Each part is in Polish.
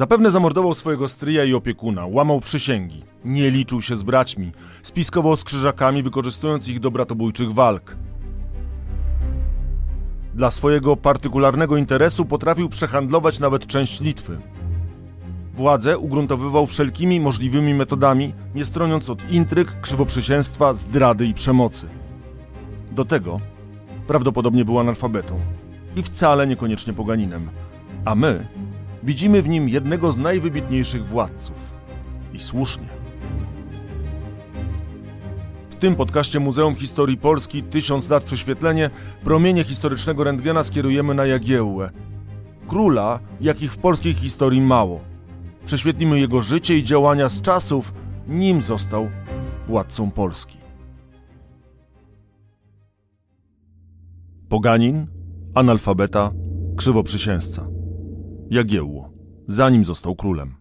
Zapewne zamordował swojego stryja i opiekuna, łamał przysięgi, nie liczył się z braćmi, spiskował z krzyżakami, wykorzystując ich do bratobójczych walk. Dla swojego partykularnego interesu potrafił przehandlować nawet część Litwy. Władzę ugruntowywał wszelkimi możliwymi metodami, nie stroniąc od intryg, krzywoprzysięstwa, zdrady i przemocy. Do tego prawdopodobnie był analfabetą i wcale niekoniecznie poganinem, a my widzimy w nim jednego z najwybitniejszych władców. I słusznie. W tym podcaście Muzeum Historii Polski Tysiąc lat prześwietlenie promienie historycznego rentgena skierujemy na Jagiełłę. Króla, jakich w polskiej historii mało. Prześwietlimy jego życie i działania z czasów, nim został władcą Polski. Poganin, analfabeta, krzywoprzysięzca. Jagiełło, zanim został królem.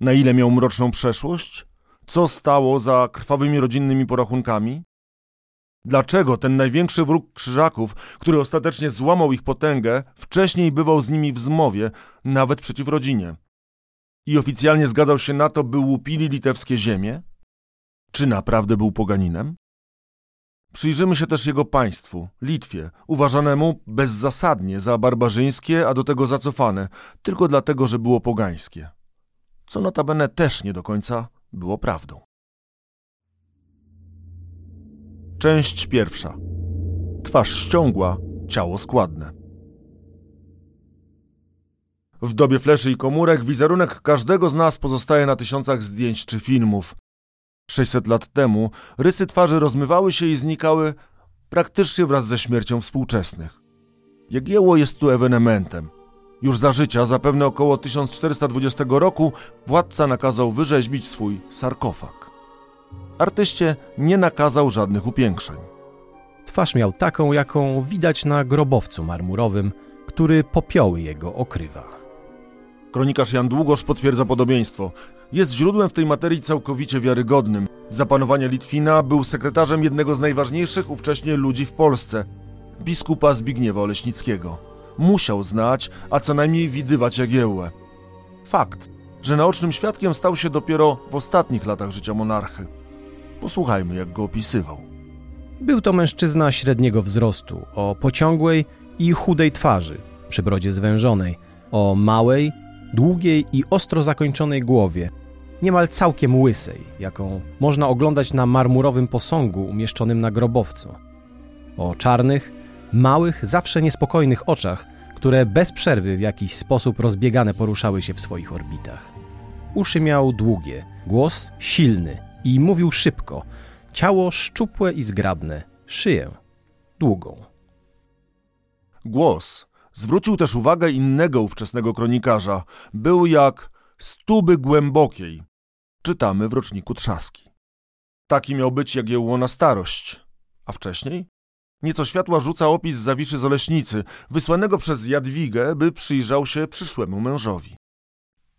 Na ile miał mroczną przeszłość? Co stało za krwawymi rodzinnymi porachunkami? Dlaczego ten największy wróg krzyżaków, który ostatecznie złamał ich potęgę, wcześniej bywał z nimi w zmowie, nawet przeciw rodzinie? I oficjalnie zgadzał się na to, by łupili litewskie ziemie? Czy naprawdę był poganinem? Przyjrzymy się też jego państwu, Litwie, uważanemu bezzasadnie za barbarzyńskie, a do tego zacofane, tylko dlatego, że było pogańskie. Co notabene też nie do końca było prawdą. Część pierwsza. Twarz ściągła, ciało składne. W dobie fleszy i komórek wizerunek każdego z nas pozostaje na tysiącach zdjęć czy filmów, 600 lat temu rysy twarzy rozmywały się i znikały praktycznie wraz ze śmiercią współczesnych. Jagiełło jest tu ewenementem. Już za życia, zapewne około 1420 roku, władca nakazał wyrzeźbić swój sarkofag. Artyście nie nakazał żadnych upiększeń. Twarz miał taką, jaką widać na grobowcu marmurowym, który popioły jego okrywa. Kronikarz Jan Długosz potwierdza podobieństwo. Jest źródłem w tej materii całkowicie wiarygodnym. Za panowania Litwina był sekretarzem jednego z najważniejszych ówcześnie ludzi w Polsce, biskupa Zbigniewa Oleśnickiego. Musiał znać, a co najmniej widywać Jagiełłę. Fakt, że naocznym świadkiem stał się dopiero w ostatnich latach życia monarchy. Posłuchajmy, jak go opisywał. Był to mężczyzna średniego wzrostu, o pociągłej i chudej twarzy, przy brodzie zwężonej, o małej, długiej i ostro zakończonej głowie, niemal całkiem łysej, jaką można oglądać na marmurowym posągu umieszczonym na grobowcu. O czarnych, małych, zawsze niespokojnych oczach, które bez przerwy w jakiś sposób rozbiegane poruszały się w swoich orbitach. Uszy miał długie, głos silny i mówił szybko, ciało szczupłe i zgrabne, szyję długą. Głos Zwrócił też uwagę innego ówczesnego kronikarza. Był jak stuby głębokiej. Czytamy w roczniku Trzaski. Taki miał być Jagiełło na starość. A wcześniej? Nieco światła rzuca opis zawiszy z Oleśnicy, wysłanego przez Jadwigę, by przyjrzał się przyszłemu mężowi.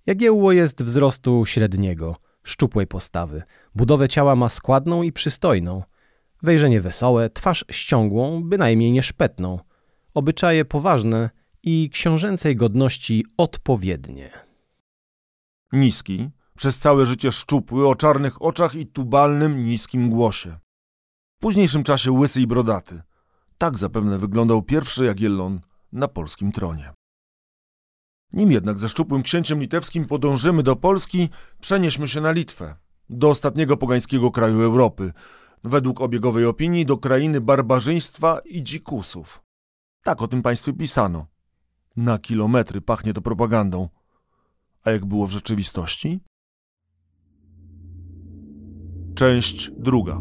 Jagiełło jest wzrostu średniego, szczupłej postawy. Budowę ciała ma składną i przystojną. Wejrzenie wesołe, twarz ściągłą, bynajmniej nie szpetną – obyczaje poważne i książęcej godności odpowiednie. Niski, przez całe życie szczupły, o czarnych oczach i tubalnym, niskim głosie. W późniejszym czasie łysy i brodaty. Tak zapewne wyglądał pierwszy Jagiellon na polskim tronie. Nim jednak ze szczupłym księciem litewskim podążymy do Polski, przenieśmy się na Litwę, do ostatniego pogańskiego kraju Europy, według obiegowej opinii do krainy barbarzyństwa i dzikusów. Tak o tym państwie pisano. Na kilometry pachnie to propagandą. A jak było w rzeczywistości? Część druga.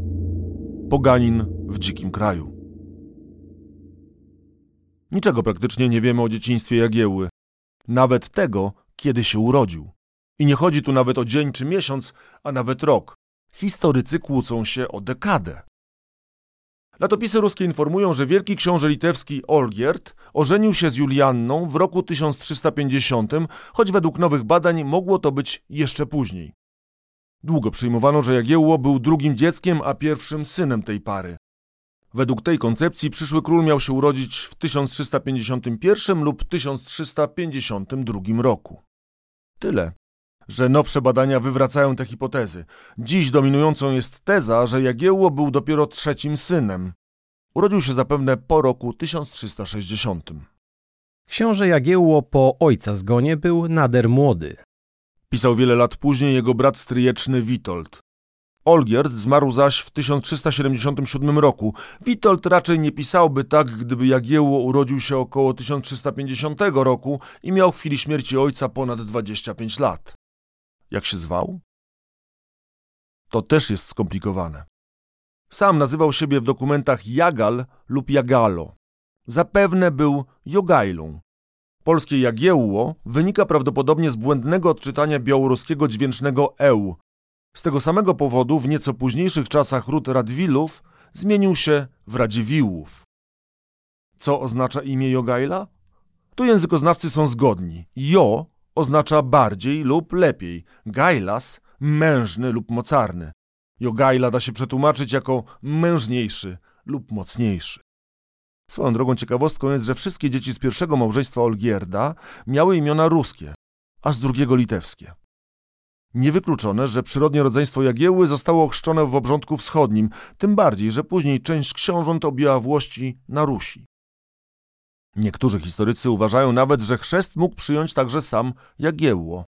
Poganin w dzikim kraju. Niczego praktycznie nie wiemy o dzieciństwie Jagiełły. Nawet tego, kiedy się urodził. I nie chodzi tu nawet o dzień czy miesiąc, a nawet rok. Historycy kłócą się o dekadę. Latopisy ruskie informują, że wielki książę litewski Olgierd ożenił się z Julianną w roku 1350, choć według nowych badań mogło to być jeszcze później. Długo przyjmowano, że Jagiełło był drugim dzieckiem, a pierwszym synem tej pary. Według tej koncepcji przyszły król miał się urodzić w 1351 lub 1352 roku. Tyle, że nowsze badania wywracają te hipotezy. Dziś dominującą jest teza, że Jagiełło był dopiero trzecim synem. Urodził się zapewne po roku 1360. Książę Jagiełło po ojca zgonie był nader młody. Pisał wiele lat później jego brat stryjeczny Witold. Olgierd zmarł zaś w 1377 roku. Witold raczej nie pisałby tak, gdyby Jagiełło urodził się około 1350 roku i miał w chwili śmierci ojca ponad 25 lat. Jak się zwał? To też jest skomplikowane. Sam nazywał siebie w dokumentach Jagal lub Jagalo. Zapewne był Jogajlą. Polskie Jagiełło wynika prawdopodobnie z błędnego odczytania białoruskiego dźwięcznego eł. Z tego samego powodu w nieco późniejszych czasach ród Radwilów zmienił się w Radziwiłłów. Co oznacza imię Jogajla? Tu językoznawcy są zgodni. Jo oznacza bardziej lub lepiej, gajlas mężny lub mocarny. Jogajla da się przetłumaczyć jako mężniejszy lub mocniejszy. Swoją drogą ciekawostką jest, że wszystkie dzieci z pierwszego małżeństwa Olgierda miały imiona ruskie, a z drugiego litewskie. Niewykluczone, że przyrodnie rodzeństwo Jagiełły zostało ochrzczone w obrządku wschodnim, tym bardziej, że później część książąt objęła włości na Rusi. Niektórzy historycy uważają nawet, że chrzest mógł przyjąć także sam Jagiełło.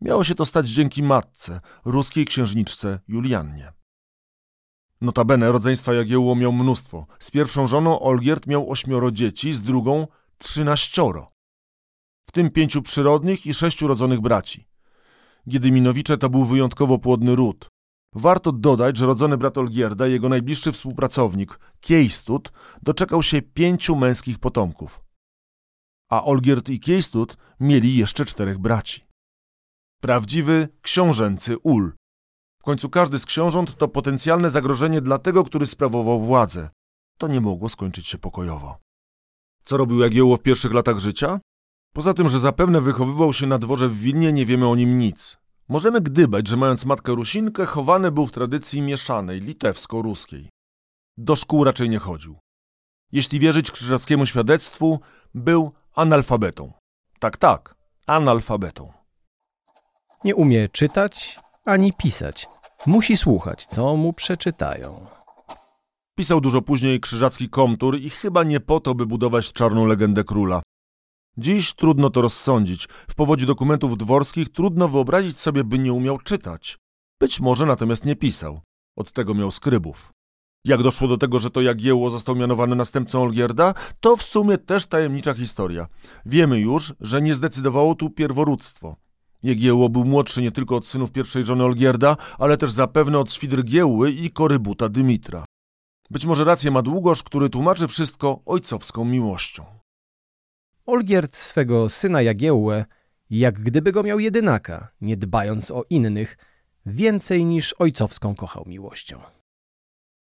Miało się to stać dzięki matce, ruskiej księżniczce Juliannie. Notabene rodzeństwa Jagiełło miał mnóstwo. Z pierwszą żoną Olgierd miał ośmioro dzieci, z drugą trzynaścioro. W tym pięciu przyrodnich i sześciu rodzonych braci. Giedyminowicze to był wyjątkowo płodny ród. Warto dodać, że rodzony brat Olgierda jego najbliższy współpracownik, Kiejstut, doczekał się pięciu męskich potomków. A Olgierd i Kiejstut mieli jeszcze czterech braci. Prawdziwy książęcy ul. Końcu każdy z książąt to potencjalne zagrożenie dla tego, który sprawował władzę. To nie mogło skończyć się pokojowo. Co robił Jagiełło w pierwszych latach życia? Poza tym, że zapewne wychowywał się na dworze w Wilnie, nie wiemy o nim nic. Możemy gdybać, że mając matkę Rusinkę, chowany był w tradycji mieszanej, litewsko-ruskiej. Do szkół raczej nie chodził. Jeśli wierzyć krzyżackiemu świadectwu, był analfabetą. Tak, tak, analfabetą. Nie umie czytać ani pisać. Musi słuchać, co mu przeczytają. Pisał dużo później krzyżacki komtur i chyba nie po to, by budować czarną legendę króla. Dziś trudno to rozsądzić. W powodzi dokumentów dworskich trudno wyobrazić sobie, by nie umiał czytać. Być może natomiast nie pisał. Od tego miał skrybów. Jak doszło do tego, że to Jagiełło został mianowany następcą Olgierda, to w sumie też tajemnicza historia. Wiemy już, że nie zdecydowało tu pierworództwo. Jagiełło był młodszy nie tylko od synów pierwszej żony Olgierda, ale też zapewne od świdr Giełły i korybuta Dymitra. Być może rację ma Długosz, który tłumaczy wszystko ojcowską miłością. Olgierd swego syna Jagiełłę, jak gdyby go miał jedynaka, nie dbając o innych, więcej niż ojcowską kochał miłością.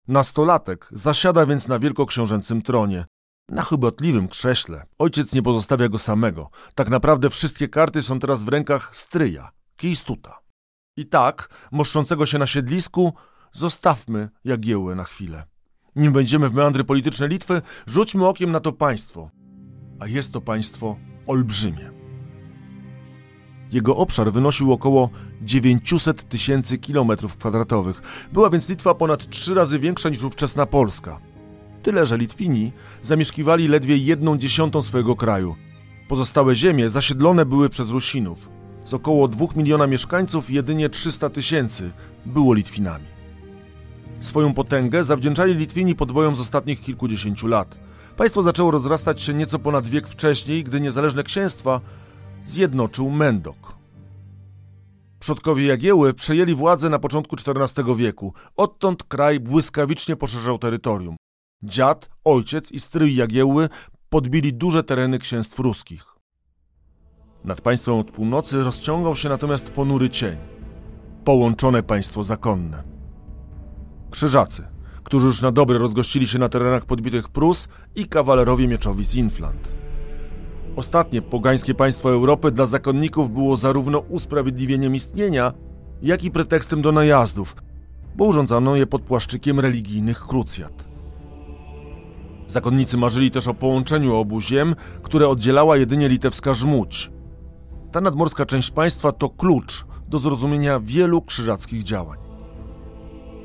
Nastolatek zasiada więc na wielkoksiążęcym tronie. Na chybotliwym krześle. Ojciec nie pozostawia go samego. Tak naprawdę wszystkie karty są teraz w rękach stryja, Kistuta. I tak, moszczącego się na siedlisku, zostawmy Jagiełłę na chwilę. Nim wejdziemy w meandry polityczne Litwy, rzućmy okiem na to państwo. A jest to państwo olbrzymie. Jego obszar wynosił około 900 tysięcy kilometrów kwadratowych. Była więc Litwa ponad trzy razy większa niż ówczesna Polska. Tyle, że Litwini zamieszkiwali ledwie jedną dziesiątą swojego kraju. Pozostałe ziemie zasiedlone były przez Rusinów. Z około dwóch miliona mieszkańców jedynie 300 tysięcy było Litwinami. Swoją potęgę zawdzięczali Litwini podbojom z ostatnich kilkudziesięciu lat. Państwo zaczęło rozrastać się nieco ponad wiek wcześniej, gdy niezależne księstwa zjednoczył Mendok. Przodkowie Jagieły przejęli władzę na początku XIV wieku. Odtąd kraj błyskawicznie poszerzał terytorium. Dziad, ojciec i stryj Jagiełły podbili duże tereny księstw ruskich. Nad państwem od północy rozciągał się natomiast ponury cień. Połączone państwo zakonne. Krzyżacy, którzy już na dobre rozgościli się na terenach podbitych Prus i kawalerowie mieczowi z Inflant. Ostatnie pogańskie państwo Europy dla zakonników było zarówno usprawiedliwieniem istnienia, jak i pretekstem do najazdów, bo urządzano je pod płaszczykiem religijnych krucjat. Zakonnicy marzyli też o połączeniu obu ziem, które oddzielała jedynie litewska Żmudź. Ta nadmorska część państwa to klucz do zrozumienia wielu krzyżackich działań.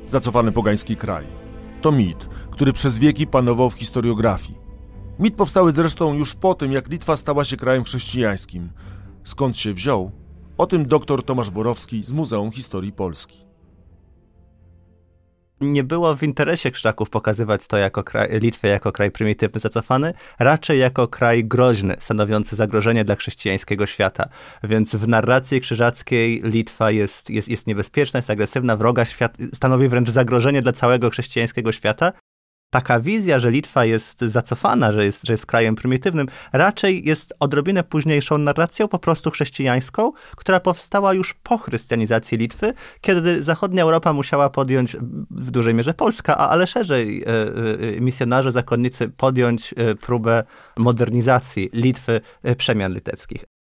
Zacofany pogański kraj to mit, który przez wieki panował w historiografii. Mit powstały zresztą już po tym, jak Litwa stała się krajem chrześcijańskim. Skąd się wziął? O tym dr Tomasz Borowski z Muzeum Historii Polski nie było w interesie Krzyżaków pokazywać to jako kraj, jako kraj prymitywny, zacofany, raczej jako kraj groźny, stanowiący zagrożenie dla chrześcijańskiego świata. Więc w narracji krzyżackiej Litwa jest, jest, jest niebezpieczna, jest agresywna, wroga, świat, stanowi wręcz zagrożenie dla całego chrześcijańskiego świata taka wizja, że Litwa jest zacofana, że jest, że jest krajem prymitywnym, raczej jest odrobinę późniejszą narracją, po prostu chrześcijańską, która powstała już po chrystianizacji Litwy, kiedy zachodnia Europa musiała podjąć, w dużej mierze Polska, a ale szerzej e, e, misjonarze, zakonnicy podjąć e, próbę modernizacji Litwy, przemian litewskich.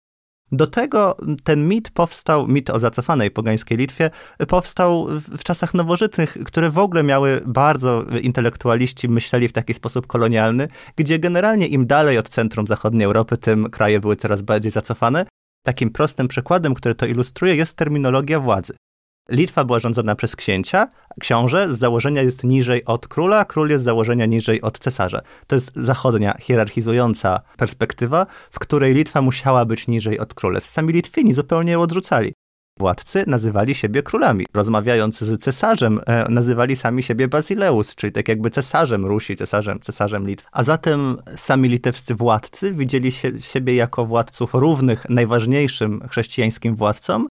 Do tego ten mit powstał, mit o zacofanej pogańskiej Litwie, powstał w czasach nowożytnych, które w ogóle miały bardzo intelektualiści myśleli w taki sposób kolonialny, gdzie generalnie im dalej od centrum zachodniej Europy, tym kraje były coraz bardziej zacofane. Takim prostym przykładem, który to ilustruje, jest terminologia władzy. Litwa była rządzona przez księcia, książę z założenia jest niżej od króla, król jest z założenia niżej od cesarza. To jest zachodnia, hierarchizująca perspektywa, w której Litwa musiała być niżej od królestw. Sami Litwini zupełnie ją odrzucali. Władcy nazywali siebie królami. Rozmawiając z cesarzem, e, nazywali sami siebie Basileus, czyli tak jakby cesarzem Rusi, cesarzem, cesarzem Litw. A zatem sami litewscy władcy widzieli się, siebie jako władców równych najważniejszym chrześcijańskim władcom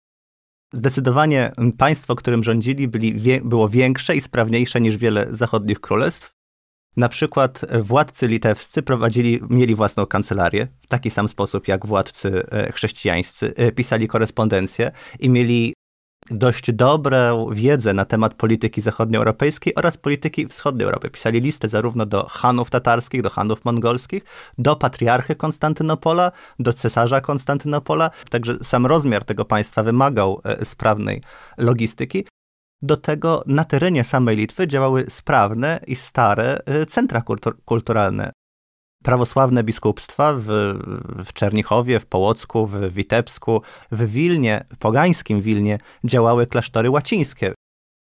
Zdecydowanie państwo, którym rządzili, byli, było większe i sprawniejsze niż wiele zachodnich królestw. Na przykład władcy litewscy prowadzili, mieli własną kancelarię w taki sam sposób jak władcy e, chrześcijańscy, e, pisali korespondencję i mieli dość dobrą wiedzę na temat polityki zachodnioeuropejskiej oraz polityki wschodniej Europy. Pisali listę zarówno do Hanów tatarskich, do Hanów mongolskich, do patriarchy Konstantynopola, do cesarza Konstantynopola. Także sam rozmiar tego państwa wymagał e, sprawnej logistyki. Do tego na terenie samej Litwy działały sprawne i stare e, centra kulturalne prawosławne biskupstwa w, w Czernichowie, w Połocku, w Witebsku, w Wilnie, pogańskim Wilnie działały klasztory łacińskie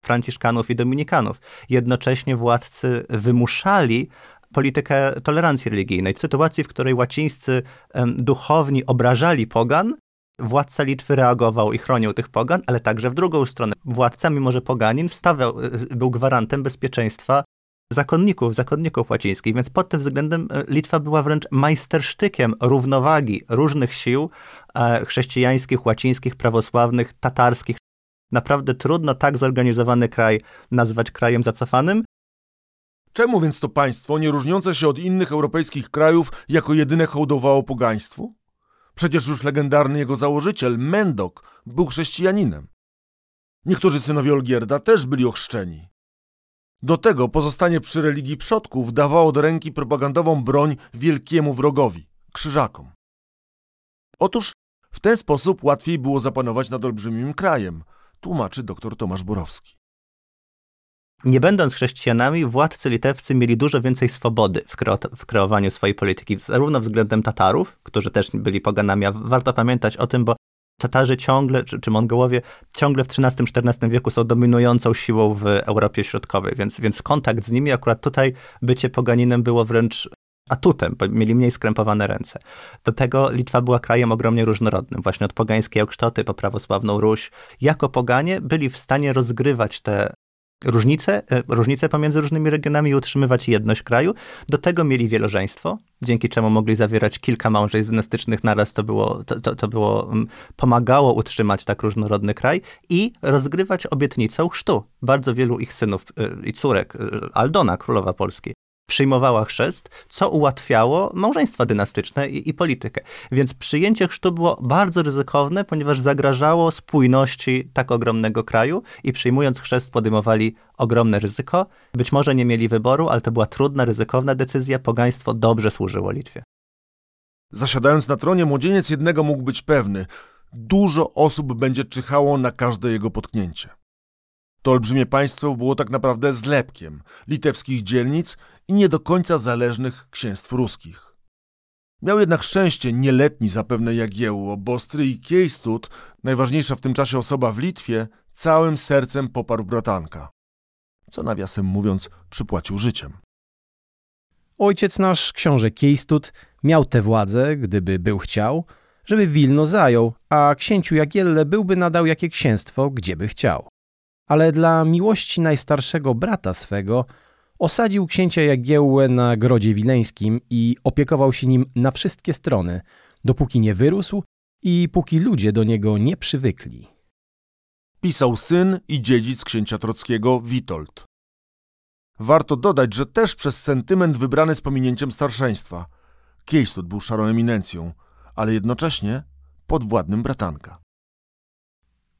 franciszkanów i dominikanów. Jednocześnie władcy wymuszali politykę tolerancji religijnej. W sytuacji, w której łacińscy duchowni obrażali pogan, władca Litwy reagował i chronił tych pogan, ale także w drugą stronę. Władca, mimo że poganin, wstawiał, był gwarantem bezpieczeństwa zakonników, zakonników łacińskich, więc pod tym względem e, Litwa była wręcz majstersztykiem równowagi różnych sił e, chrześcijańskich, łacińskich, prawosławnych, tatarskich. Naprawdę trudno tak zorganizowany kraj nazwać krajem zacofanym. Czemu więc to państwo, nie różniące się od innych europejskich krajów, jako jedyne hołdowało pogaństwu? Przecież już legendarny jego założyciel, Mendok, był chrześcijaninem. Niektórzy synowie Olgierda też byli ochrzczeni. Do tego pozostanie przy religii przodków dawało do ręki propagandową broń wielkiemu wrogowi krzyżakom. Otóż w ten sposób łatwiej było zapanować nad olbrzymim krajem, tłumaczy dr Tomasz Borowski. Nie będąc chrześcijanami, władcy litewscy mieli dużo więcej swobody w, kreo- w kreowaniu swojej polityki, zarówno względem Tatarów, którzy też byli poganami, a warto pamiętać o tym, bo Tatarzy ciągle, czy, czy Mongołowie ciągle w XIII-XIV wieku są dominującą siłą w Europie Środkowej, więc, więc kontakt z nimi, akurat tutaj bycie poganinem było wręcz atutem, bo mieli mniej skrępowane ręce. Do tego Litwa była krajem ogromnie różnorodnym, właśnie od pogańskiej Oksztoty po prawosławną Ruś. Jako poganie byli w stanie rozgrywać te różnice, e, różnice pomiędzy różnymi regionami i utrzymywać jedność kraju. Do tego mieli wielożeństwo, dzięki czemu mogli zawierać kilka małżeństw dynastycznych naraz. To było, to, to, to było, mm, pomagało utrzymać tak różnorodny kraj i rozgrywać obietnicą chrztu. Bardzo wielu ich synów e, i córek, e, Aldona, królowa Polski, przyjmowała chrzest, co ułatwiało małżeństwa dynastyczne i, i, politykę. Więc przyjęcie chrztu było bardzo ryzykowne, ponieważ zagrażało spójności tak ogromnego kraju i przyjmując chrzest podejmowali ogromne ryzyko. Być może nie mieli wyboru, ale to była trudna, ryzykowna decyzja. Pogaństwo dobrze służyło Litwie. Zasiadając na tronie, młodzieniec jednego mógł być pewny. Dużo osób będzie czyhało na każde jego potknięcie. To olbrzymie państwo było tak naprawdę zlepkiem litewskich dzielnic i nie do końca zależnych księstw ruskich. Miał jednak szczęście nieletni zapewne Jagiełło, bo stryj Kiejstud, najważniejsza w tym czasie osoba w Litwie, całym sercem poparł bratanka. Co nawiasem mówiąc, przypłacił życiem. Ojciec nasz, książę Kiejstud, miał tę władzę, gdyby był chciał, żeby Wilno zajął, a księciu Jagielle byłby nadał jakie księstwo, gdzieby chciał. Ale dla miłości najstarszego brata swego osadził księcia Jagiełłę na grodzie wileńskim i opiekował się nim na wszystkie strony, dopóki nie wyrósł i póki ludzie do niego nie przywykli. Pisał syn i dziedzic księcia Trockiego Witold. Warto dodać, że też przez sentyment wybrany z pominięciem starszeństwa. Kiejstud był szarą eminencją, ale jednocześnie podwładnym bratanka.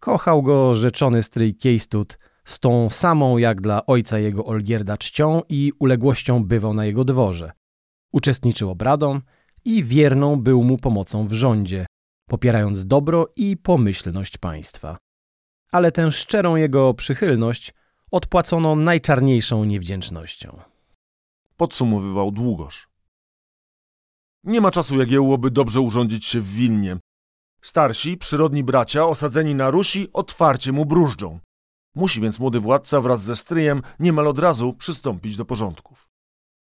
Kochał go rzeczony stryj Kiejstud z tą samą jak dla ojca jego Olgierda czcią i uległością bywał na jego dworze. Uczestniczył obradom i wierną był mu pomocą w rządzie, popierając dobro i pomyślność państwa. Ale tę szczerą jego przychylność odpłacono najczarniejszą niewdzięcznością. Podsumowywał długoż. Nie ma czasu Jagiełło, by dobrze urządzić się w Wilnie. Starsi, przyrodni bracia, osadzeni na Rusi, otwarcie mu bróżdżą. Musi więc młody władca wraz ze stryjem niemal od razu przystąpić do porządków.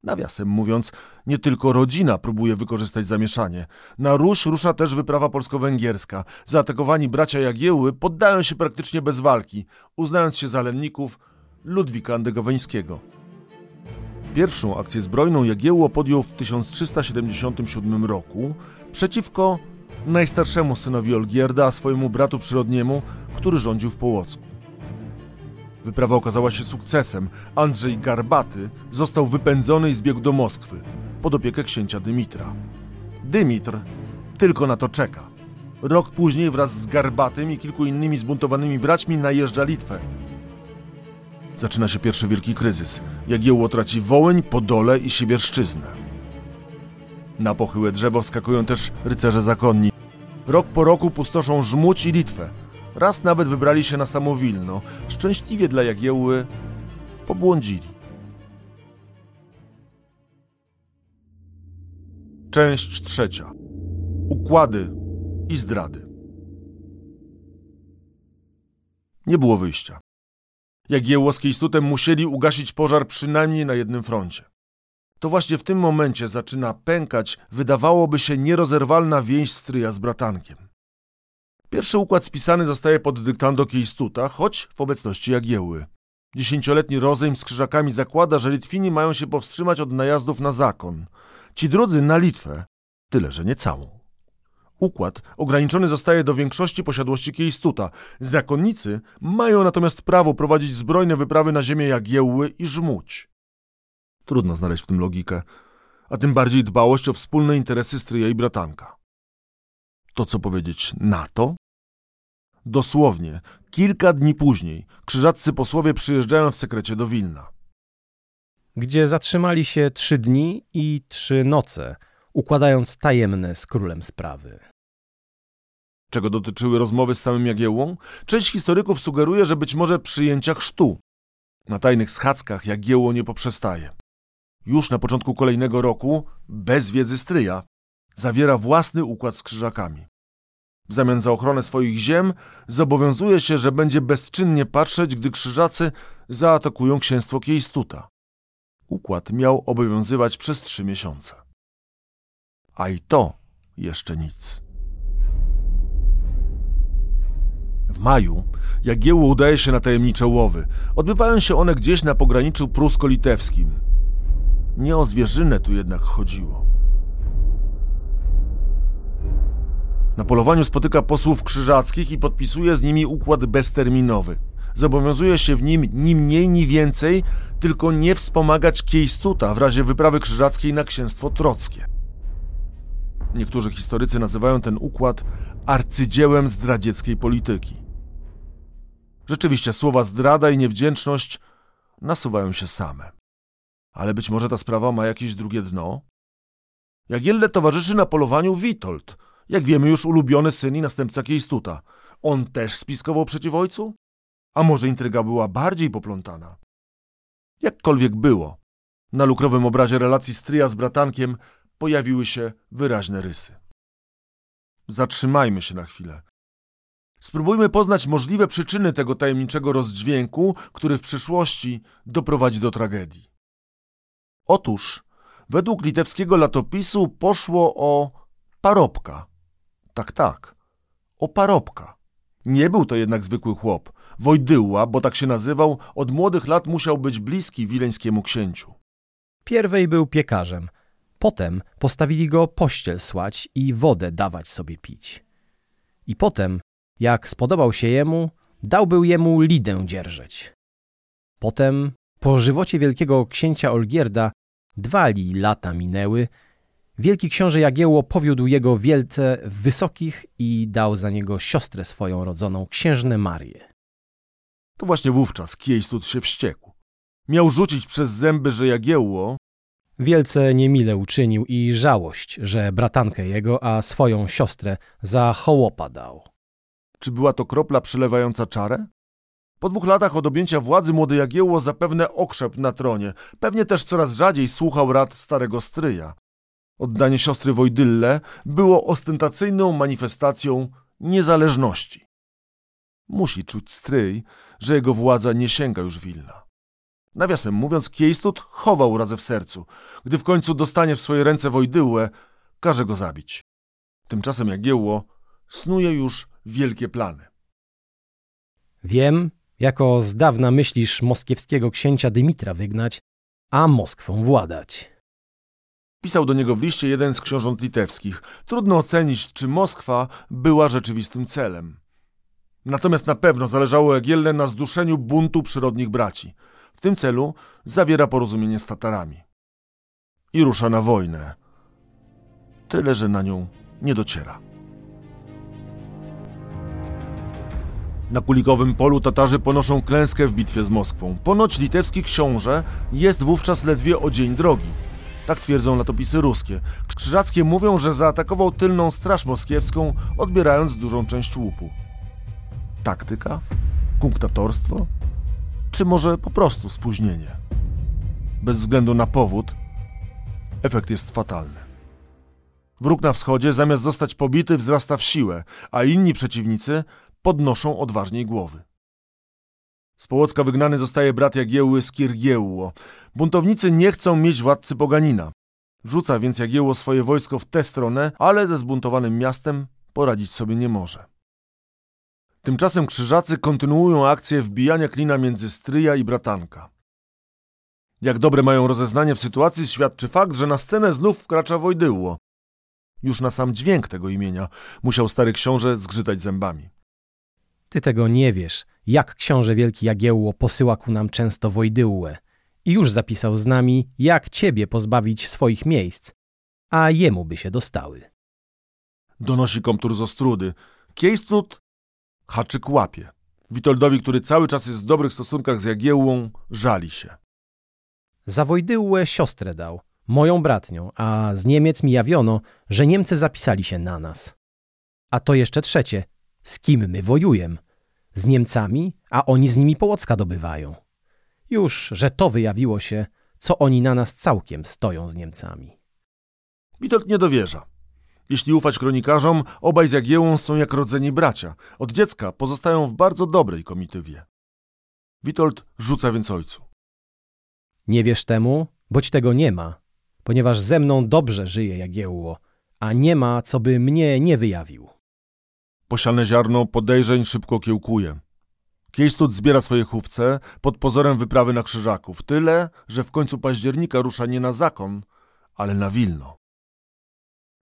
Nawiasem mówiąc, nie tylko rodzina próbuje wykorzystać zamieszanie. Na Ruś rusza też wyprawa polsko-węgierska. Zaatakowani bracia Jagiełły poddają się praktycznie bez walki, uznając się za lenników Ludwika Andegoweńskiego. Pierwszą akcję zbrojną Jagiełło podjął w 1377 roku przeciwko najstarszemu synowi Olgierda, a swojemu bratu przyrodniemu, który rządził w Połocku. Wyprawa okazała się sukcesem. Andrzej Garbaty został wypędzony i zbiegł do Moskwy pod opiekę księcia Dymitra. Dymitr tylko na to czeka. Rok później wraz z Garbatym i kilku innymi zbuntowanymi braćmi najeżdża Litwę. Zaczyna się pierwszy wielki kryzys. Jagiełło traci Wołyń, Podole i Siewierszczyznę. Na pochyłe drzewo wskakują też rycerze zakonni. Rok po roku pustoszą Żmudź i Litwę. Raz nawet wybrali się na samo Wilno. Szczęśliwie dla Jagiełły pobłądzili. Część trzecia. Układy i zdrady. Nie było wyjścia. Jagiełło z musieli ugasić pożar przynajmniej na jednym froncie. To właśnie w tym momencie zaczyna pękać, wydawałoby się, nierozerwalna więź stryja z bratankiem. Pierwszy układ spisany zostaje pod dyktando Kiejstuta, choć w obecności Jagiełły. Dziesięcioletni rozejm z krzyżakami zakłada, że Litwini mają się powstrzymać od najazdów na zakon. Ci drudzy na Litwę, tyle że nie całą. Układ ograniczony zostaje do większości posiadłości Kiejstuta. Zakonnicy mają natomiast prawo prowadzić zbrojne wyprawy na ziemię Jagiełły i Żmudź. Trudno znaleźć w tym logikę, a tym bardziej dbałość o wspólne interesy stryja i bratanka. To co powiedzieć na to? Dosłownie, kilka dni później krzyżaccy posłowie przyjeżdżają w sekrecie do Wilna. Gdzie zatrzymali się trzy dni i trzy noce, układając tajemne z królem sprawy. Czego dotyczyły rozmowy z samym Jagiełłą? Część historyków sugeruje, że być może przyjęcia chrztu. Na tajnych schadzkach Jagiełło nie poprzestaje. Już na początku kolejnego roku, bez wiedzy stryja, zawiera własny układ z krzyżakami. W zamian za ochronę swoich ziem zobowiązuje się, że będzie bezczynnie patrzeć, gdy krzyżacy zaatakują księstwo Kiejstuta. Układ miał obowiązywać przez trzy miesiące. A i to jeszcze nic. W maju Jagiełło udaje się na tajemnicze łowy. Odbywają się one gdzieś na pograniczu prusko-litewskim. Nie o zwierzynę tu jednak chodziło. Na polowaniu spotyka posłów krzyżackich i podpisuje z nimi układ bezterminowy. Zobowiązuje się w nim ni mniej, ni więcej, tylko nie wspomagać Kiejstuta w razie wyprawy krzyżackiej na księstwo trockie. Niektórzy historycy nazywają ten układ arcydziełem zdradzieckiej polityki. Rzeczywiście słowa zdrada i niewdzięczność nasuwają się same. Ale być może ta sprawa ma jakieś drugie dno? Jagielle towarzyszy na polowaniu Witold, jak wiemy już ulubiony syn i następca Kiejstuta. On też spiskował przeciw ojcu? A może intryga była bardziej poplątana? Jakkolwiek było, na lukrowym obrazie relacji stryja z bratankiem pojawiły się wyraźne rysy. Zatrzymajmy się na chwilę. Spróbujmy poznać możliwe przyczyny tego tajemniczego rozdźwięku, który w przyszłości doprowadzi do tragedii. Otóż, według litewskiego latopisu poszło o parobka. Tak, tak, o parobka. Nie był to jednak zwykły chłop. Wojdyła, bo tak się nazywał, od młodych lat musiał być bliski wileńskiemu księciu. Pierwej był piekarzem. Potem postawili go pościel słać i wodę dawać sobie pić. I potem, jak spodobał się jemu, dał był jemu lidę dzierżeć. Potem, po żywocie wielkiego księcia Olgierda, dwa li lata minęły, wielki książę Jagiełło powiódł jego wielce wysokich i dał za niego siostrę swoją rodzoną, księżnę Marię. To właśnie wówczas Kiejstud się wściekł. Miał rzucić przez zęby, że Jagiełło, Wielce niemile uczynił i żałość, że bratankę jego, a swoją siostrę za hołopa dał. czy była to kropla przelewająca czarę? Po dwóch latach od objęcia władzy młody Jagiełło zapewne okrzep na tronie. Pewnie też coraz rzadziej słuchał rad starego stryja. Oddanie siostry Wojdylle było ostentacyjną manifestacją niezależności. Musi czuć stryj, że jego władza nie sięga już Wilna. Nawiasem mówiąc, Kiejstut chował urazę w sercu. Gdy w końcu dostanie w swoje ręce Wojdyłę, każe go zabić. Tymczasem Jagiełło snuje już wielkie plany. Wiem, jako z dawna myślisz moskiewskiego księcia Dymitra wygnać, a Moskwą władać. Pisał do niego w liście jeden z książąt litewskich. Trudno ocenić, czy Moskwa była rzeczywistym celem. Natomiast na pewno zależało Jagielle na zduszeniu buntu przyrodnich braci. W tym celu zawiera porozumienie z Tatarami. I rusza na wojnę. Tyle, że na nią nie dociera. Na kulikowym polu Tatarzy ponoszą klęskę w bitwie z Moskwą. Ponoć litewski książę jest wówczas ledwie o dzień drogi. Tak twierdzą latopisy ruskie. Krzyżackie mówią, że zaatakował tylną straż moskiewską, odbierając dużą część łupu. Taktyka? Kunktatorstwo? Czy może po prostu spóźnienie? Bez względu na powód, efekt jest fatalny. Wróg na wschodzie, zamiast zostać pobity, wzrasta w siłę, a inni przeciwnicy podnoszą odważniej głowy. Z Połocka wygnany zostaje brat Jagiełły z Kirgiełło. Buntownicy nie chcą mieć władcy Poganina. Rzuca więc Jagiełło swoje wojsko w tę stronę, ale ze zbuntowanym miastem poradzić sobie nie może. Tymczasem krzyżacy kontynuują akcję wbijania klina między stryja i bratanka. Jak dobre mają rozeznanie w sytuacji, świadczy fakt, że na scenę znów wkracza Wojdyłło. Już na sam dźwięk tego imienia musiał stary książę zgrzytać zębami. Ty tego nie wiesz, jak książę wielki Jagiełło posyła ku nam często Wojdyłłę i już zapisał z nami, jak ciebie pozbawić swoich miejsc, a jemu by się dostały. Donosi komtur z Ostrudy. Kiejstut haczyk łapie. Witoldowi, który cały czas jest w dobrych stosunkach z Jagiełłą, żali się. Za Wojdyłłę siostrę dał, moją bratnią, a z Niemiec mi jawiono, że Niemcy zapisali się na nas. A to jeszcze trzecie, z kim my wojujem? Z Niemcami, a oni z nimi Połocka dobywają. Już, że to wyjawiło się, co oni na nas całkiem stoją z Niemcami. Witold nie dowierza. Jeśli ufać kronikarzom, obaj z Jagiełłą są jak rodzeni bracia. Od dziecka pozostają w bardzo dobrej komitywie. Witold rzuca więc ojcu. Nie wiesz temu, boć tego nie ma, ponieważ ze mną dobrze żyje Jagiełło, a nie ma, co by mnie nie wyjawił. Posiane ziarno podejrzeń szybko kiełkuje. Kiejstut zbiera swoje chówce pod pozorem wyprawy na Krzyżaków. Tyle, że w końcu października rusza nie na zakon, ale na Wilno.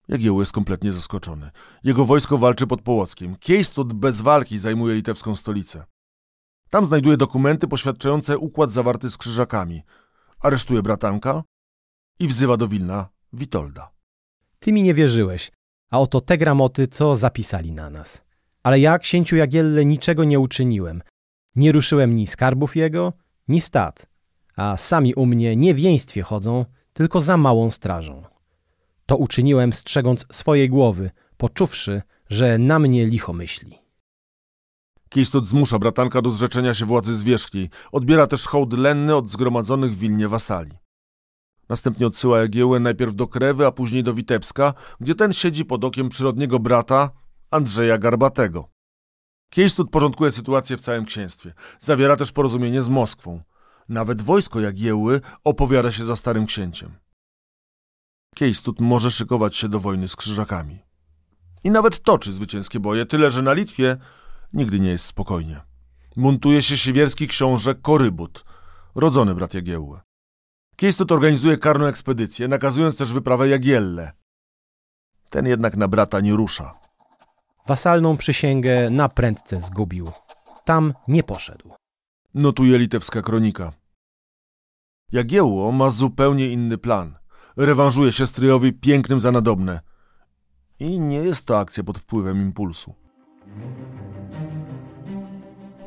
Jagiełło jest kompletnie zaskoczony. Jego wojsko walczy pod Połockiem. Kiejstut bez walki zajmuje litewską stolicę. Tam znajduje dokumenty poświadczające układ zawarty z Krzyżakami. Aresztuje bratanka i wzywa do Wilna Witolda. Ty mi nie wierzyłeś, a oto te gramoty, co zapisali na nas. Ale ja, księciu Jagielle, niczego nie uczyniłem. Nie ruszyłem ni skarbów jego, ni stad, a sami u mnie nie w jeństwie chodzą, tylko za małą strażą. To uczyniłem strzegąc swojej głowy, poczuwszy, że na mnie licho myśli. Kiejstot zmusza bratanka do zrzeczenia się władzy zwierzchniej. Odbiera też hołd lenny od zgromadzonych w Wilnie wasali. Następnie odsyła Jagiełłę najpierw do Krewy, a później do Witebska, gdzie ten siedzi pod okiem przyrodniego brata Andrzeja Garbatego. Kiejstot porządkuje sytuację w całym księstwie. Zawiera też porozumienie z Moskwą. Nawet wojsko Jagiełły opowiada się za starym księciem. Kiejstot może szykować się do wojny z krzyżakami. I nawet toczy zwycięskie boje, tyle że na Litwie nigdy nie jest spokojnie. Buntuje się siewierski książę Korybut, rodzony brat Jagiełły. Kiejstot organizuje karną ekspedycję, nakazując też wyprawę Jagielle. Ten jednak na brata nie rusza. Wasalną przysięgę na prędce zgubił. Tam nie poszedł. Notuje litewska kronika. Jagiełło ma zupełnie inny plan. Rewanżuje się stryjowi pięknym za nadobne. I nie jest to akcja pod wpływem impulsu.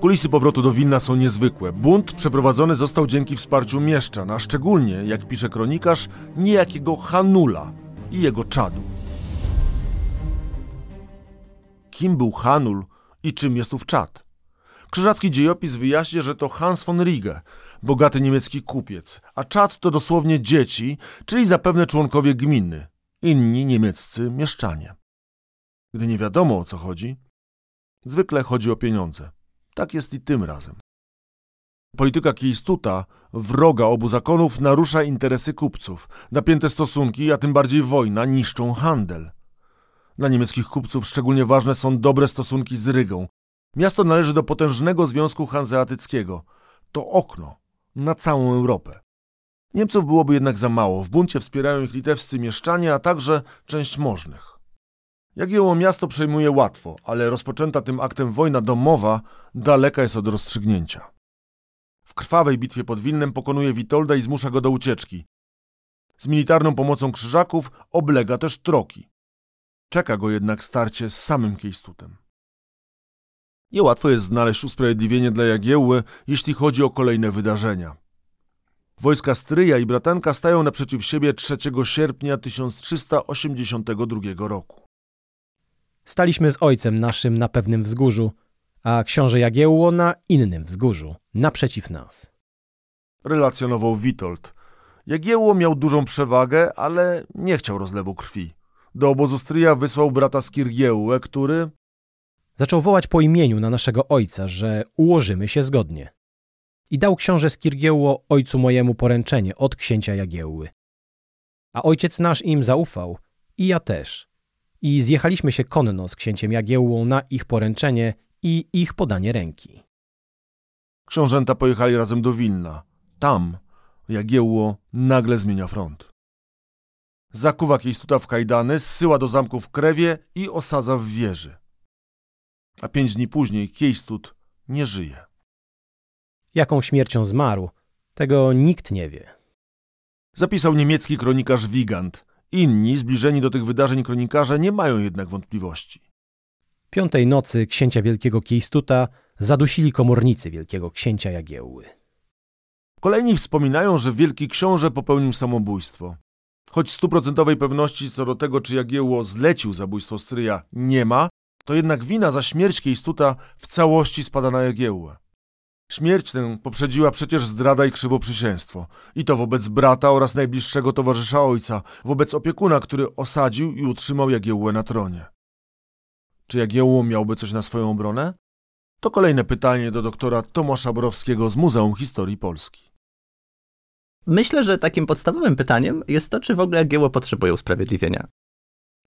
Kulisy powrotu do Wilna są niezwykłe. Bunt przeprowadzony został dzięki wsparciu mieszczan, a szczególnie, jak pisze kronikarz, niejakiego Hanula i jego czadu. Kim był Hanul i czym jest ów czad? Krzyżacki dziejopis wyjaśnia, że to Hans von Rige, bogaty niemiecki kupiec, a czad to dosłownie dzieci, czyli zapewne członkowie gminy, inni niemieccy mieszczanie. Gdy nie wiadomo o co chodzi, zwykle chodzi o pieniądze. Tak jest i tym razem. Polityka Kiejstuta, wroga obu zakonów, narusza interesy kupców. Napięte stosunki, a tym bardziej wojna, niszczą handel. Dla niemieckich kupców szczególnie ważne są dobre stosunki z Rygą. Miasto należy do potężnego związku hanzeatyckiego. To okno na całą Europę. Niemców byłoby jednak za mało. W buncie wspierają ich litewscy mieszczanie, a także część możnych. Jagiełło miasto przejmuje łatwo, ale rozpoczęta tym aktem wojna domowa daleka jest od rozstrzygnięcia. W krwawej bitwie pod Wilnem pokonuje Witolda i zmusza go do ucieczki. Z militarną pomocą krzyżaków oblega też Troki. Czeka go jednak starcie z samym Kiejstutem. Niełatwo jest znaleźć usprawiedliwienie dla Jagiełły, jeśli chodzi o kolejne wydarzenia. Wojska Stryja i Bratanka stają naprzeciw siebie 3 sierpnia 1382 roku. Staliśmy z ojcem naszym na pewnym wzgórzu, a książę Jagiełło na innym wzgórzu, naprzeciw nas. Relacjonował Witold. Jagiełło miał dużą przewagę, ale nie chciał rozlewu krwi. Do obozu stryja wysłał brata Skirgiełłę, który... Zaczął wołać po imieniu na naszego ojca, że ułożymy się zgodnie. I dał książę Skirgiełło ojcu mojemu poręczenie od księcia Jagiełły. A ojciec nasz im zaufał, i ja też. I zjechaliśmy się konno z księciem Jagiełłą na ich poręczenie i ich podanie ręki. Książęta pojechali razem do Wilna. Tam Jagiełło nagle zmienia front. Zakuwa Kiejstuta w kajdany, zsyła do zamku w Krewie i osadza w wieży. A pięć dni później Kiejstut nie żyje. Jaką śmiercią zmarł, tego nikt nie wie. Zapisał niemiecki kronikarz Wigand. Inni, zbliżeni do tych wydarzeń kronikarze, nie mają jednak wątpliwości. Piątej nocy księcia wielkiego Kiejstuta zadusili komornicy wielkiego księcia Jagiełły. Kolejni wspominają, że wielki książę popełnił samobójstwo. Choć stuprocentowej pewności co do tego, czy Jagiełło zlecił zabójstwo stryja, nie ma, to jednak wina za śmierć Kiejstuta w całości spada na Jagiełłę. Śmierć tę poprzedziła przecież zdrada i krzywoprzysięstwo. I to wobec brata oraz najbliższego towarzysza ojca, wobec opiekuna, który osadził i utrzymał Jagiełłę na tronie. Czy Jagiełło miałby coś na swoją obronę? To kolejne pytanie do doktora Tomasza Borowskiego z Muzeum Historii Polski. Myślę, że takim podstawowym pytaniem jest to, czy w ogóle Jagiełło potrzebuje usprawiedliwienia.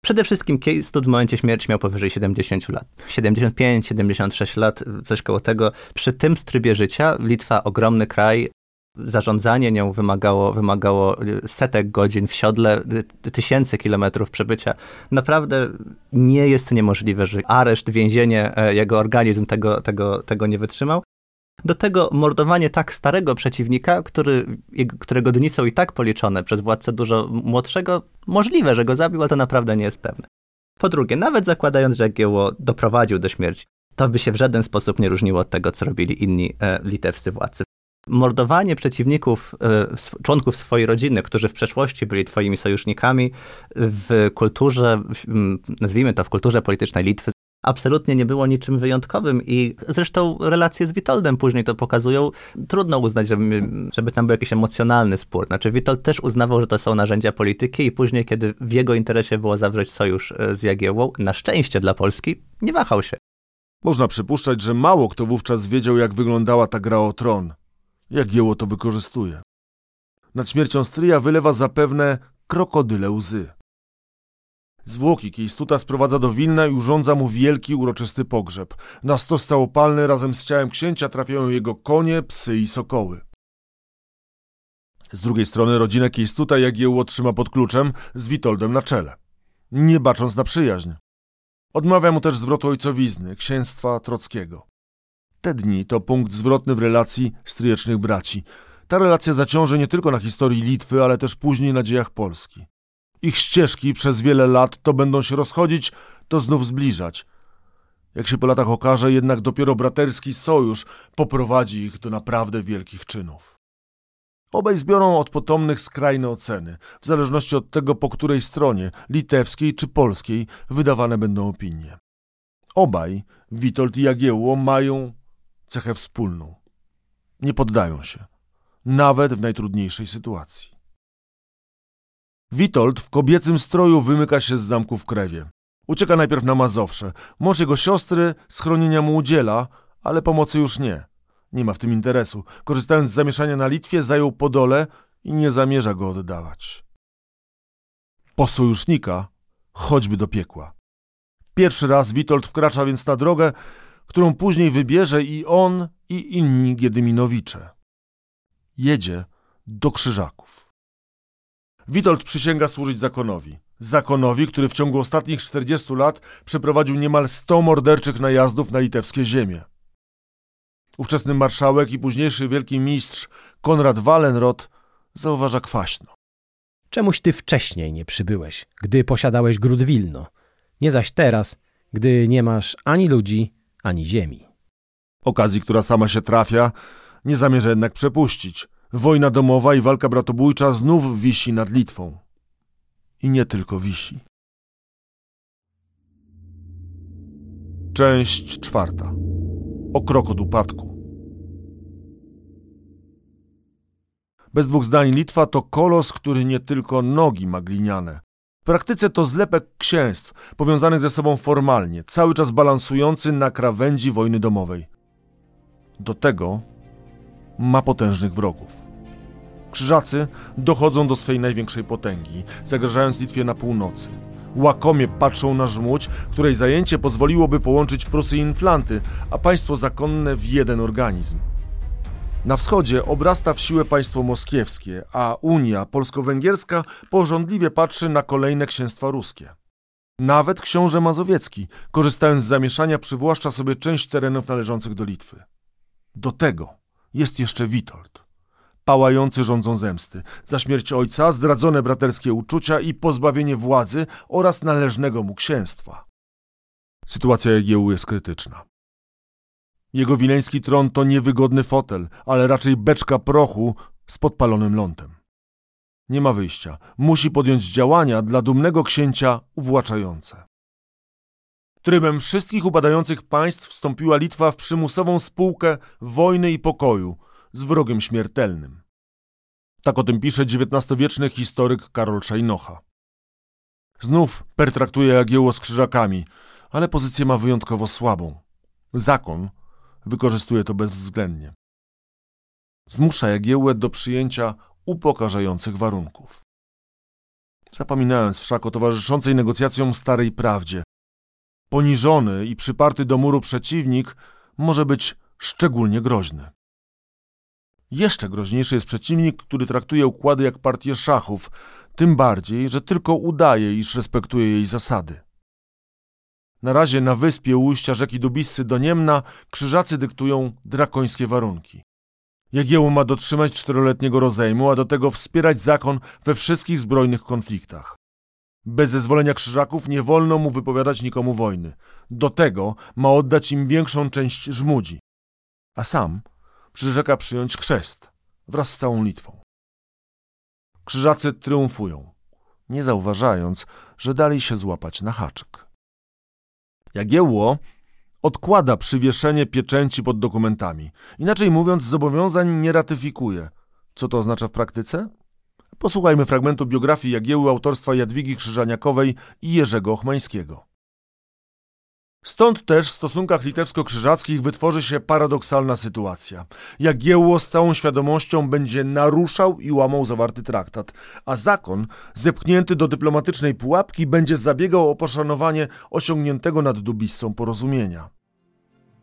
Przede wszystkim Kiejstut w momencie śmierci miał powyżej 70 lat. 75, 76 lat, coś koło tego. Przy tym trybie życia Litwa, ogromny kraj, zarządzanie nią wymagało, wymagało setek godzin w siodle, tysięcy kilometrów przebycia. Naprawdę nie jest niemożliwe, że areszt, więzienie, e, jego organizm tego, tego, tego nie wytrzymał. Do tego mordowanie tak starego przeciwnika, który, którego dni są i tak policzone przez władcę dużo młodszego, możliwe, że go zabił, ale to naprawdę nie jest pewne. Po drugie, nawet zakładając, że Jagiełło doprowadził do śmierci, to by się w żaden sposób nie różniło od tego, co robili inni e, litewscy władcy. Mordowanie przeciwników, e, członków swojej rodziny, którzy w przeszłości byli twoimi sojusznikami w kulturze, nazwijmy to w kulturze politycznej Litwy, absolutnie nie było niczym wyjątkowym i zresztą relacje z Witoldem później to pokazują. Trudno uznać, żeby, żeby tam był jakiś emocjonalny spór. Znaczy Witold też uznawał, że to są narzędzia polityki i później, kiedy w jego interesie było zawrzeć sojusz e, z Jagiełłą, na szczęście dla Polski, nie wahał się. Można przypuszczać, że mało kto wówczas wiedział, jak wyglądała ta gra o tron. Jagiełło to wykorzystuje. Nad śmiercią stryja wylewa zapewne krokodyle łzy. Zwłoki Kiejstuta sprowadza do Wilna i urządza mu wielki, uroczysty pogrzeb. Na stos całopalny razem z ciałem księcia trafiają jego konie, psy i sokoły. Z drugiej strony rodzinę Kiejstuta Jagiełło trzyma pod kluczem z Witoldem na czele, nie bacząc na przyjaźń. Odmawia mu też zwrotu ojcowizny, księstwa Trockiego. Te dni to punkt zwrotny w relacji stryjecznych braci. Ta relacja zaciąży nie tylko na historii Litwy, ale też później na dziejach Polski. Ich ścieżki przez wiele lat to będą się rozchodzić, to znów zbliżać. Jak się po latach okaże, jednak dopiero braterski sojusz poprowadzi ich do naprawdę wielkich czynów. Obaj zbiorą od potomnych skrajne oceny, w zależności od tego, po której stronie, litewskiej czy polskiej, wydawane będą opinie. Obaj, Witold i Jagiełło, mają cechę wspólną. Nie poddają się, nawet w najtrudniejszej sytuacji. Witold w kobiecym stroju wymyka się z zamku w Krewie. Ucieka najpierw na Mazowsze. Mąż jego siostry schronienia mu udziela, ale pomocy już nie. Nie ma w tym interesu. Korzystając z zamieszania na Litwie, zajął Podole i nie zamierza go oddawać. Po sojusznika, choćby do piekła. Pierwszy raz Witold wkracza więc na drogę, którą później wybierze i on, i inni Giedyminowicze. Jedzie do Krzyżaków. Witold przysięga służyć zakonowi. Zakonowi, który w ciągu ostatnich 40 lat przeprowadził niemal 100 morderczych najazdów na litewskie ziemie. Ówczesny marszałek i późniejszy wielki mistrz Konrad Wallenrod zauważa kwaśno. Czemuś ty wcześniej nie przybyłeś, gdy posiadałeś gród Wilno, nie zaś teraz, gdy nie masz ani ludzi, ani ziemi. Okazji, która sama się trafia, nie zamierza jednak przepuścić. Wojna domowa i walka bratobójcza znów wisi nad Litwą. I nie tylko wisi. Część czwarta. O krok od upadku. Bez dwóch zdań Litwa to kolos, który nie tylko nogi ma gliniane. W praktyce to zlepek księstw, powiązanych ze sobą formalnie, cały czas balansujący na krawędzi wojny domowej. Do tego ma potężnych wrogów. Krzyżacy dochodzą do swej największej potęgi, zagrażając Litwie na północy. Łakomie patrzą na żmudź, której zajęcie pozwoliłoby połączyć Prusy i Inflanty, a państwo zakonne w jeden organizm. Na wschodzie obrasta w siłę państwo moskiewskie, a Unia polsko-węgierska porządliwie patrzy na kolejne księstwa ruskie. Nawet książę Mazowiecki, korzystając z zamieszania, przywłaszcza sobie część terenów należących do Litwy. Do tego jest jeszcze Witold pałający rządzą zemsty, za śmierć ojca, zdradzone braterskie uczucia i pozbawienie władzy oraz należnego mu księstwa. Sytuacja Jagiełły jest krytyczna. Jego wileński tron to niewygodny fotel, ale raczej beczka prochu z podpalonym lądem. Nie ma wyjścia. Musi podjąć działania dla dumnego księcia uwłaczające. Trybem wszystkich upadających państw wstąpiła Litwa w przymusową spółkę wojny i pokoju, z wrogiem śmiertelnym. Tak o tym pisze XIX-wieczny historyk Karol Szajnocha. Znów pertraktuje Jagiełło z krzyżakami, ale pozycję ma wyjątkowo słabą. Zakon wykorzystuje to bezwzględnie. Zmusza Jagiełłę do przyjęcia upokarzających warunków. Zapominając wszak o towarzyszącej negocjacjom starej prawdzie. Poniżony i przyparty do muru przeciwnik może być szczególnie groźny. Jeszcze groźniejszy jest przeciwnik, który traktuje układy jak partię szachów, tym bardziej, że tylko udaje, iż respektuje jej zasady. Na razie na wyspie ujścia rzeki Dubissy do Niemna krzyżacy dyktują drakońskie warunki. Jagiełło ma dotrzymać czteroletniego rozejmu, a do tego wspierać zakon we wszystkich zbrojnych konfliktach. Bez zezwolenia krzyżaków nie wolno mu wypowiadać nikomu wojny. Do tego ma oddać im większą część żmudzi. A sam przyrzeka przyjąć chrzest wraz z całą Litwą. Krzyżacy triumfują, nie zauważając, że dali się złapać na haczyk. Jagiełło odkłada przywieszenie pieczęci pod dokumentami. Inaczej mówiąc, zobowiązań nie ratyfikuje. Co to oznacza w praktyce? Posłuchajmy fragmentu biografii Jagieły autorstwa Jadwigi Krzyżaniakowej i Jerzego Ochmańskiego. Stąd też w stosunkach litewsko-krzyżackich wytworzy się paradoksalna sytuacja. Jagiełło z całą świadomością będzie naruszał i łamał zawarty traktat, a zakon, zepchnięty do dyplomatycznej pułapki, będzie zabiegał o poszanowanie osiągniętego nad Dubissą porozumienia.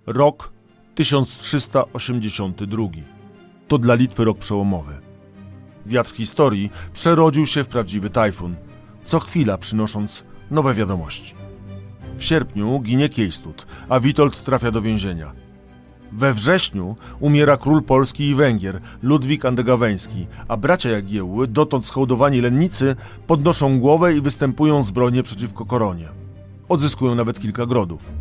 Rok 1382. To dla Litwy rok przełomowy. Wiatr historii przerodził się w prawdziwy tajfun, co chwila przynosząc nowe wiadomości. W sierpniu ginie Kiejstut, a Witold trafia do więzienia. We wrześniu umiera król Polski i Węgier, Ludwik Andegaweński, a bracia Jagiełły, dotąd schołdowani lennicy, podnoszą głowę i występują zbrojnie przeciwko koronie. Odzyskują nawet kilka grodów.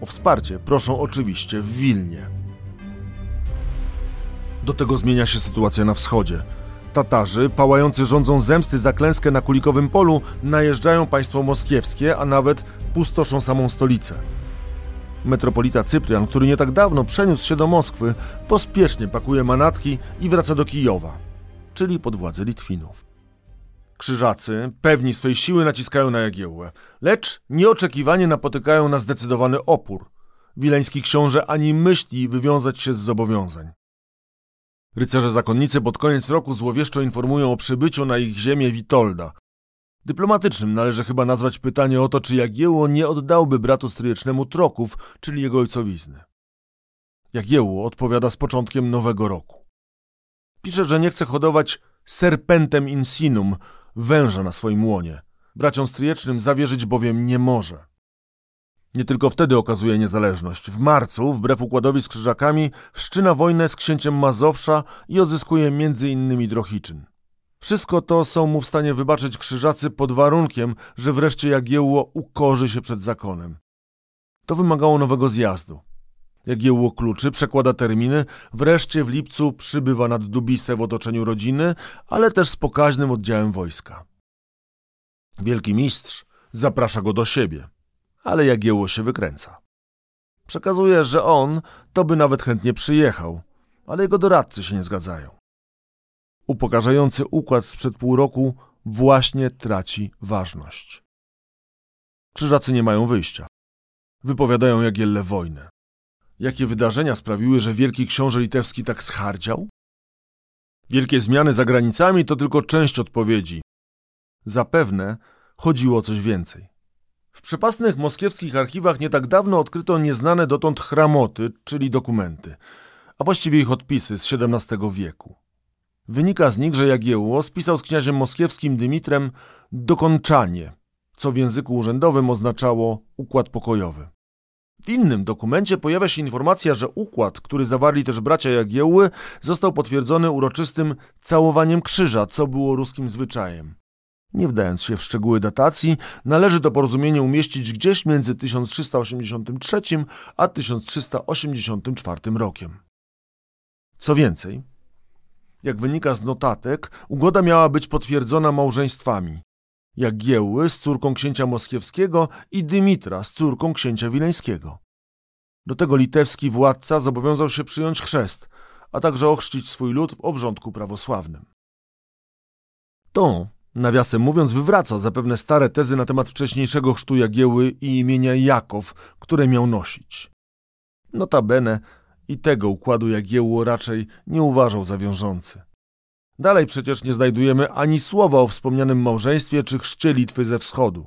O wsparcie proszą oczywiście w Wilnie. Do tego zmienia się sytuacja na wschodzie. Tatarzy, pałający rządzą zemsty za klęskę na Kulikowym Polu, najeżdżają państwo moskiewskie, a nawet pustoszą samą stolicę. Metropolita Cyprian, który nie tak dawno przeniósł się do Moskwy, pospiesznie pakuje manatki i wraca do Kijowa, czyli pod władzę Litwinów. Krzyżacy, pewni swej siły, naciskają na Jagiełłę, lecz nieoczekiwanie napotykają na zdecydowany opór. Wileński książę ani myśli wywiązać się z zobowiązań. Rycerze zakonnicy pod koniec roku złowieszczo informują o przybyciu na ich ziemię Witolda. Dyplomatycznym należy chyba nazwać pytanie o to, czy Jagiełło nie oddałby bratu stryjecznemu troków, czyli jego ojcowizny. Jagiełło odpowiada z początkiem nowego roku. Pisze, że nie chce hodować serpentem insinum, węża na swoim łonie. Braciom stryjecznym zawierzyć bowiem nie może. Nie tylko wtedy okazuje niezależność. W marcu, wbrew układowi z krzyżakami, wszczyna wojnę z księciem Mazowsza i odzyskuje m.in. Drohiczyn. Wszystko to są mu w stanie wybaczyć krzyżacy pod warunkiem, że wreszcie Jagiełło ukorzy się przed zakonem. To wymagało nowego zjazdu. Jagiełło kluczy, przekłada terminy, wreszcie w lipcu przybywa nad Dubisę w otoczeniu rodziny, ale też z pokaźnym oddziałem wojska. Wielki mistrz zaprasza go do siebie ale Jagiełło się wykręca. Przekazuje, że on to by nawet chętnie przyjechał, ale jego doradcy się nie zgadzają. Upokarzający układ sprzed pół roku właśnie traci ważność. Krzyżacy nie mają wyjścia. Wypowiadają Jagielle wojnę. Jakie wydarzenia sprawiły, że wielki książę litewski tak schardział? Wielkie zmiany za granicami to tylko część odpowiedzi. Zapewne chodziło o coś więcej. W przepasnych moskiewskich archiwach nie tak dawno odkryto nieznane dotąd chramoty, czyli dokumenty, a właściwie ich odpisy z XVII wieku. Wynika z nich, że Jagiełło spisał z kniaziem moskiewskim Dymitrem dokończanie, co w języku urzędowym oznaczało układ pokojowy. W innym dokumencie pojawia się informacja, że układ, który zawarli też bracia Jagiełły, został potwierdzony uroczystym całowaniem krzyża, co było ruskim zwyczajem. Nie wdając się w szczegóły datacji, należy to porozumienie umieścić gdzieś między 1383 a 1384 rokiem. Co więcej, jak wynika z notatek, ugoda miała być potwierdzona małżeństwami Jagiełły z córką księcia moskiewskiego i Dymitra z córką księcia wileńskiego. Do tego litewski władca zobowiązał się przyjąć chrzest, a także ochrzcić swój lud w obrządku prawosławnym. To Nawiasem mówiąc, wywraca zapewne stare tezy na temat wcześniejszego chrztu Jagieły i imienia Jakow, które miał nosić. Notabene i tego układu Jagiełło raczej nie uważał za wiążący. Dalej przecież nie znajdujemy ani słowa o wspomnianym małżeństwie czy chrzcie Litwy ze wschodu.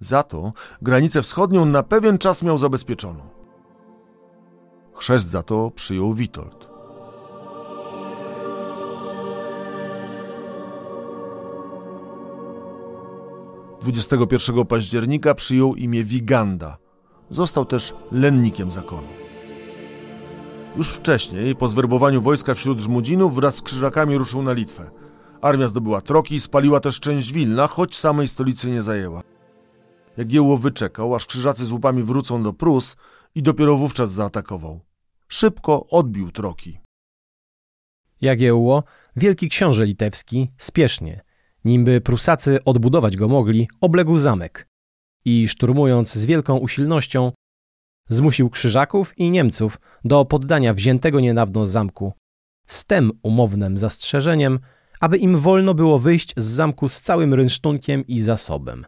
Za to granicę wschodnią na pewien czas miał zabezpieczoną. Chrzest za to przyjął Witold. 21 października przyjął imię Wiganda. Został też lennikiem zakonu. Już wcześniej, po zwerbowaniu wojska wśród Żmudzinów, wraz z krzyżakami ruszył na Litwę. Armia zdobyła Troki, spaliła też część Wilna, choć samej stolicy nie zajęła. Jagiełło wyczekał, aż krzyżacy z łupami wrócą do Prus i dopiero wówczas zaatakował. Szybko odbił Troki. Jagiełło, wielki książę litewski, spiesznie, Nimby Prusacy odbudować go mogli, obległ zamek. i szturmując z wielką usilnością, zmusił Krzyżaków i Niemców do poddania wziętego niedawno zamku, z tem umownym zastrzeżeniem, aby im wolno było wyjść z zamku z całym rynsztunkiem i zasobem.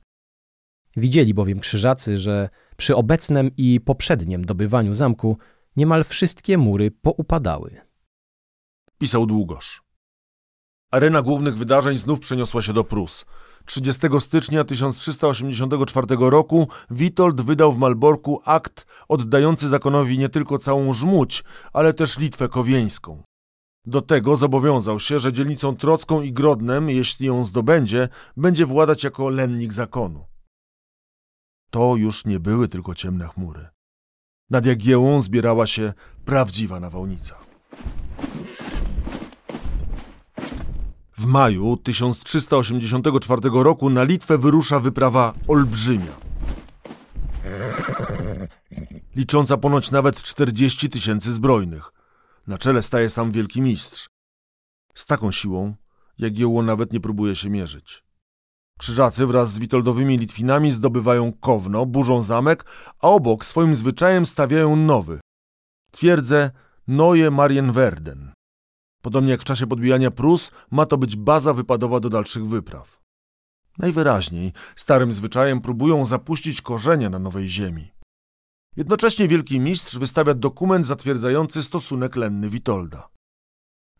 Widzieli bowiem Krzyżacy, że przy obecnym i poprzednim dobywaniu zamku niemal wszystkie mury poupadały. Pisał Długosz. Arena głównych wydarzeń znów przeniosła się do Prus. 30 stycznia 1384 roku Witold wydał w Malborku akt oddający zakonowi nie tylko całą Żmudź, ale też Litwę Kowieńską. Do tego zobowiązał się, że dzielnicą Trocką i Grodnem, jeśli ją zdobędzie, będzie władać jako lennik zakonu. To już nie były tylko ciemne chmury. Nad Jagiełą zbierała się prawdziwa nawałnica. W maju 1384 roku na Litwę wyrusza wyprawa olbrzymia. Licząca ponoć nawet 40 tysięcy zbrojnych. Na czele staje sam wielki mistrz. Z taką siłą Jagiełło nawet nie próbuje się mierzyć. Krzyżacy wraz z Witoldowymi Litwinami zdobywają Kowno, burzą zamek, a obok swoim zwyczajem stawiają nowy. Twierdzę Neue Marienwerden. Podobnie jak w czasie podbijania Prus, ma to być baza wypadowa do dalszych wypraw. Najwyraźniej starym zwyczajem próbują zapuścić korzenie na nowej ziemi. Jednocześnie wielki mistrz wystawia dokument zatwierdzający stosunek lenny Witolda.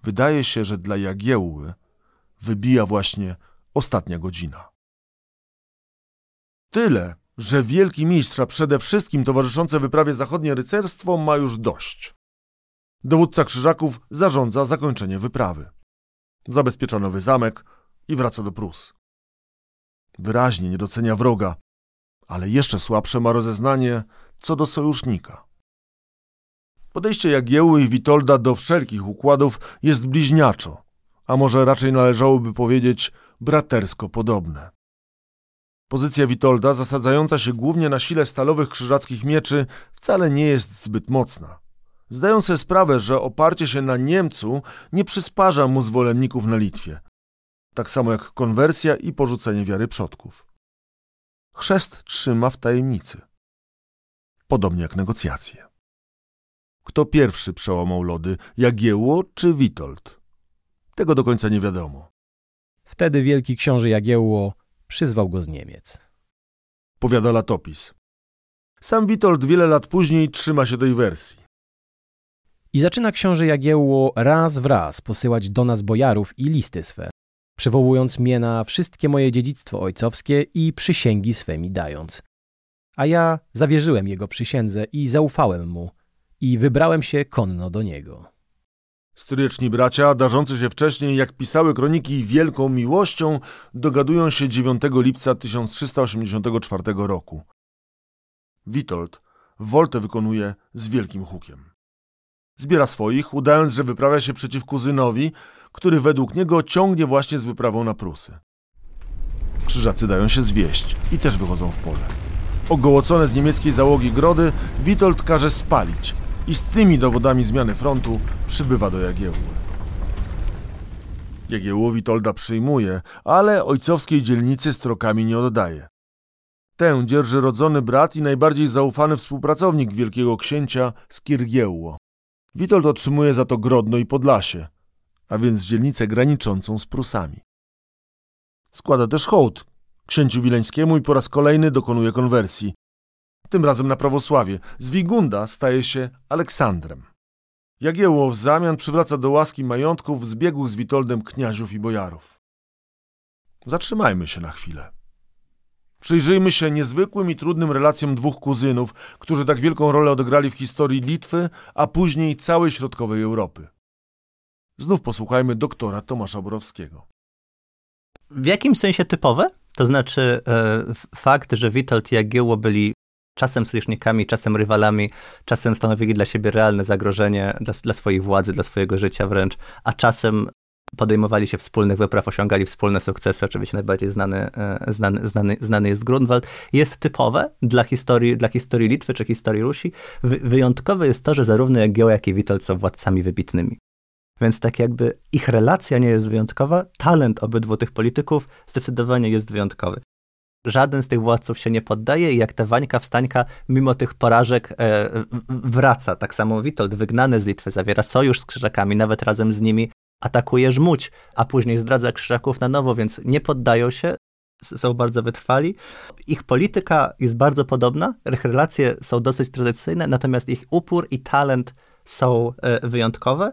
Wydaje się, że dla Jagiełły wybija właśnie ostatnia godzina. Tyle, że wielki mistrz, a przede wszystkim towarzyszące wyprawie zachodnie rycerstwo ma już dość. Dowódca Krzyżaków zarządza zakończenie wyprawy. Zabezpiecza nowy zamek i wraca do Prus. Wyraźnie nie docenia wroga, ale jeszcze słabsze ma rozeznanie co do sojusznika. Podejście Jagiełły i Witolda do wszelkich układów jest bliźniaczo, a może raczej należałoby powiedzieć bratersko podobne. Pozycja Witolda, zasadzająca się głównie na sile stalowych krzyżackich mieczy, wcale nie jest zbyt mocna. Zdają sobie sprawę, że oparcie się na Niemcu nie przysparza mu zwolenników na Litwie. Tak samo jak konwersja i porzucenie wiary przodków. Chrzest trzyma w tajemnicy. Podobnie jak negocjacje. Kto pierwszy przełamał lody, Jagiełło czy Witold? Tego do końca nie wiadomo. Wtedy wielki książę Jagiełło przyzwał go z Niemiec. Powiada latopis. Sam Witold wiele lat później trzyma się tej wersji. I zaczyna książę Jagiełło raz w raz posyłać do nas bojarów i listy swe, przywołując mnie na wszystkie moje dziedzictwo ojcowskie i przysięgi swemi dając. A ja zawierzyłem jego przysiędze i zaufałem mu i wybrałem się konno do niego. Stryczni bracia, darzący się wcześniej, jak pisały kroniki, wielką miłością, dogadują się 9 lipca 1384 roku. Witold woltę wykonuje z wielkim hukiem. Zbiera swoich, udając, że wyprawia się przeciw kuzynowi, który według niego ciągnie właśnie z wyprawą na Prusy. Krzyżacy dają się zwieść i też wychodzą w pole. Ogołocone z niemieckiej załogi grody Witold każe spalić i z tymi dowodami zmiany frontu przybywa do Jagiełły. Jagiełło Witolda przyjmuje, ale ojcowskiej dzielnicy strokami nie oddaje. Tę dzierży rodzony brat i najbardziej zaufany współpracownik wielkiego księcia Skirgiełło. Witold otrzymuje za to Grodno i Podlasie, a więc dzielnicę graniczącą z Prusami. Składa też hołd księciu wileńskiemu i po raz kolejny dokonuje konwersji. Tym razem na prawosławie. Z Wigunda staje się Aleksandrem. Jagiełło w zamian przywraca do łaski majątków zbiegłych z Witoldem kniaziów i bojarów. Zatrzymajmy się na chwilę. Przyjrzyjmy się niezwykłym i trudnym relacjom dwóch kuzynów, którzy tak wielką rolę odegrali w historii Litwy, a później całej środkowej Europy. Znów posłuchajmy doktora Tomasza Borowskiego. W jakim sensie typowe? To znaczy e, fakt, że Witold i Jagiełło byli czasem sojusznikami, czasem rywalami, czasem stanowili dla siebie realne zagrożenie dla, dla swojej władzy, dla swojego życia wręcz, a czasem podejmowali się wspólnych wypraw, osiągali wspólne sukcesy. Oczywiście najbardziej znany, e, znany, znany, znany jest Grunwald. Jest typowe dla historii, dla historii Litwy czy historii Rusi. Wyjątkowe jest to, że zarówno Jagiełło, jak i Witold są władcami wybitnymi. Więc tak jakby ich relacja nie jest wyjątkowa, talent obydwu tych polityków zdecydowanie jest wyjątkowy. żaden z tych władców się nie poddaje i jak ta Wańka Wstańka mimo tych porażek e, wraca. Tak samo Witold, wygnany z Litwy, zawiera sojusz z Krzyżakami, nawet razem z nimi atakuje Żmudź, a później zdradza Krzyżaków na nowo, więc nie poddają się, są bardzo wytrwali. Ich polityka jest bardzo podobna, ich relacje są dosyć tradycyjne, natomiast ich upór i talent są e, wyjątkowe.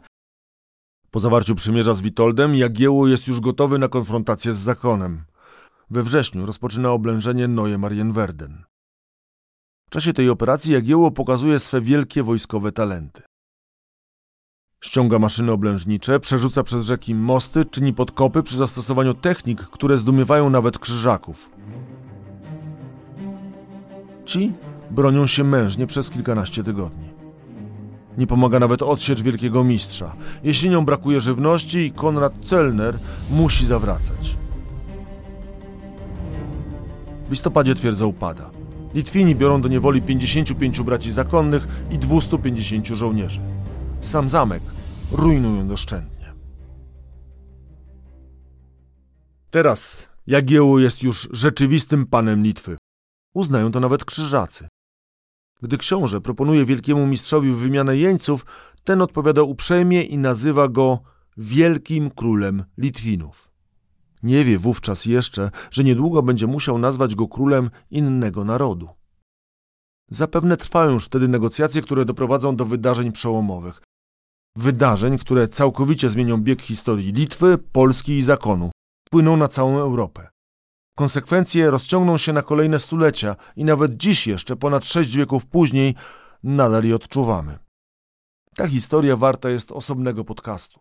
Po zawarciu przymierza z Witoldem, Jagiełło jest już gotowy na konfrontację z zakonem. We wrześniu rozpoczyna oblężenie Neue Marienwerden. W czasie tej operacji Jagiełło pokazuje swe wielkie wojskowe talenty. Ściąga maszyny oblężnicze, przerzuca przez rzeki mosty, czyni podkopy przy zastosowaniu technik, które zdumiewają nawet krzyżaków. Ci bronią się mężnie przez kilkanaście tygodni. Nie pomaga nawet odsiecz wielkiego mistrza. Jesienią brakuje żywności i Konrad Celner musi zawracać. W listopadzie twierdza upada. Litwini biorą do niewoli 55 braci zakonnych i 250 żołnierzy. Sam zamek rujnują doszczętnie. Teraz Jagiełło jest już rzeczywistym panem Litwy. Uznają to nawet krzyżacy. Gdy książę proponuje wielkiemu mistrzowi wymianę jeńców, ten odpowiada uprzejmie i nazywa go wielkim królem Litwinów. Nie wie wówczas jeszcze, że niedługo będzie musiał nazwać go królem innego narodu. Zapewne trwają już wtedy negocjacje, które doprowadzą do wydarzeń przełomowych. Wydarzeń, które całkowicie zmienią bieg historii Litwy, Polski i zakonu, wpłyną na całą Europę. Konsekwencje rozciągną się na kolejne stulecia i nawet dziś jeszcze, ponad sześć wieków później, nadal je odczuwamy. Ta historia warta jest osobnego podcastu.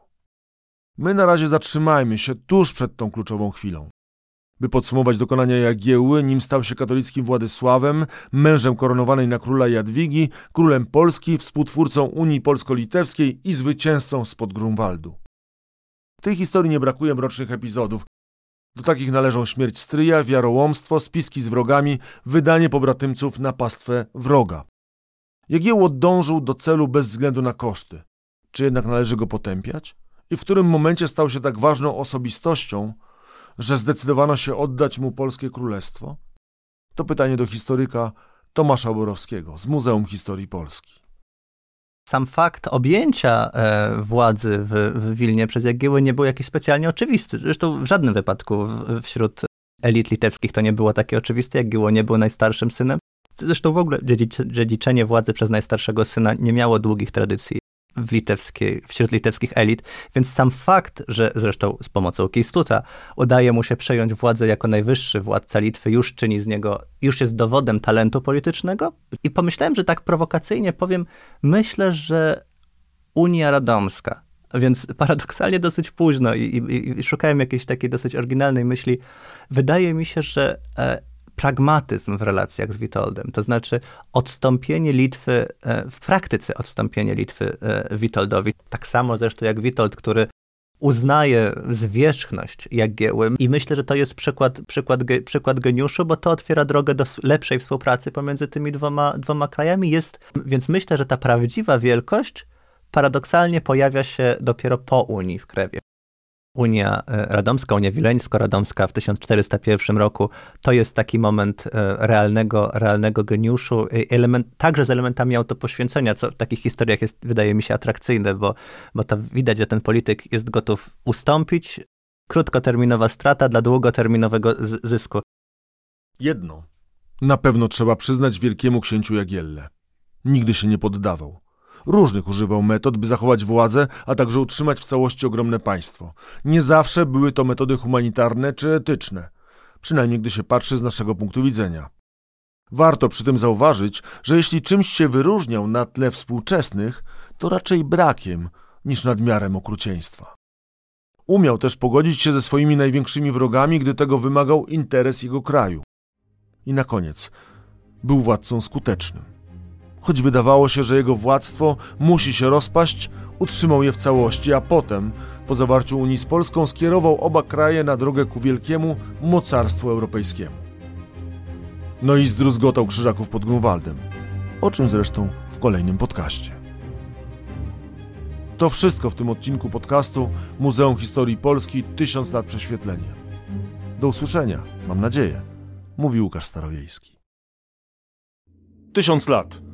My na razie zatrzymajmy się tuż przed tą kluczową chwilą. By podsumować dokonania Jagiełły, nim stał się katolickim Władysławem, mężem koronowanej na króla Jadwigi, królem Polski, współtwórcą Unii Polsko-Litewskiej i zwycięzcą spod Grunwaldu. W tej historii nie brakuje mrocznych epizodów. Do takich należą śmierć stryja, wiarołomstwo, spiski z wrogami, wydanie pobratymców na pastwę wroga. Jagiełło dążył do celu bez względu na koszty. Czy jednak należy go potępiać? I w którym momencie stał się tak ważną osobistością, że zdecydowano się oddać mu polskie królestwo? To pytanie do historyka Tomasza Borowskiego z Muzeum Historii Polski. Sam fakt objęcia e, władzy w, w Wilnie przez Jagiełły nie był jakiś specjalnie oczywisty. Zresztą w żadnym wypadku w, wśród elit litewskich to nie było takie oczywiste. Jagiełło nie był najstarszym synem. Zresztą w ogóle dziedziczenie władzy przez najstarszego syna nie miało długich tradycji w litewskiej, wśród litewskich elit, więc sam fakt, że zresztą z pomocą Kistuta udaje mu się przejąć władzę jako najwyższy władca Litwy, już czyni z niego, już jest dowodem talentu politycznego. I pomyślałem, że tak prowokacyjnie powiem, myślę, że Unia Radomska, więc paradoksalnie dosyć późno i, i, i szukałem jakiejś takiej dosyć oryginalnej myśli. Wydaje mi się, że e, pragmatyzm w relacjach z Witoldem, to znaczy odstąpienie Litwy, e, w praktyce odstąpienie Litwy e, Witoldowi. Tak samo zresztą jak Witold, który uznaje zwierzchność Jagieły i myślę, że to jest przykład, przykład, przykład geniuszu, bo to otwiera drogę do lepszej współpracy pomiędzy tymi dwoma, dwoma krajami. Jest, więc myślę, że ta prawdziwa wielkość paradoksalnie pojawia się dopiero po Unii w Krewie. Unia e, Radomska, Unia Wileńsko-Radomska w 1401 roku, to jest taki moment e, realnego, realnego geniuszu, element, także z elementami autopoświęcenia, co w takich historiach jest, wydaje mi się, atrakcyjne, bo, bo to widać, że ten polityk jest gotów ustąpić. Krótkoterminowa strata dla długoterminowego zysku. Jedno na pewno trzeba przyznać wielkiemu księciu Jagielle. Nigdy się nie poddawał. Różnych używał metod, by zachować władzę, a także utrzymać w całości ogromne państwo. Nie zawsze były to metody humanitarne czy etyczne, przynajmniej gdy się patrzy z naszego punktu widzenia. Warto przy tym zauważyć, że jeśli czymś się wyróżniał na tle współczesnych, to raczej brakiem niż nadmiarem okrucieństwa. Umiał też pogodzić się ze swoimi największymi wrogami, gdy tego wymagał interes jego kraju. I na koniec był władcą skutecznym. Choć wydawało się, że jego władztwo musi się rozpaść, utrzymał je w całości, a potem, po zawarciu Unii z Polską, skierował oba kraje na drogę ku wielkiemu mocarstwu europejskiemu. No i zdruzgotał krzyżaków pod Grunwaldem, o czym zresztą w kolejnym podcaście. To wszystko w tym odcinku podcastu Muzeum Historii Polski 1000 lat prześwietlenie. Do usłyszenia, mam nadzieję, mówi Łukasz Starowiejski. Tysiąc lat.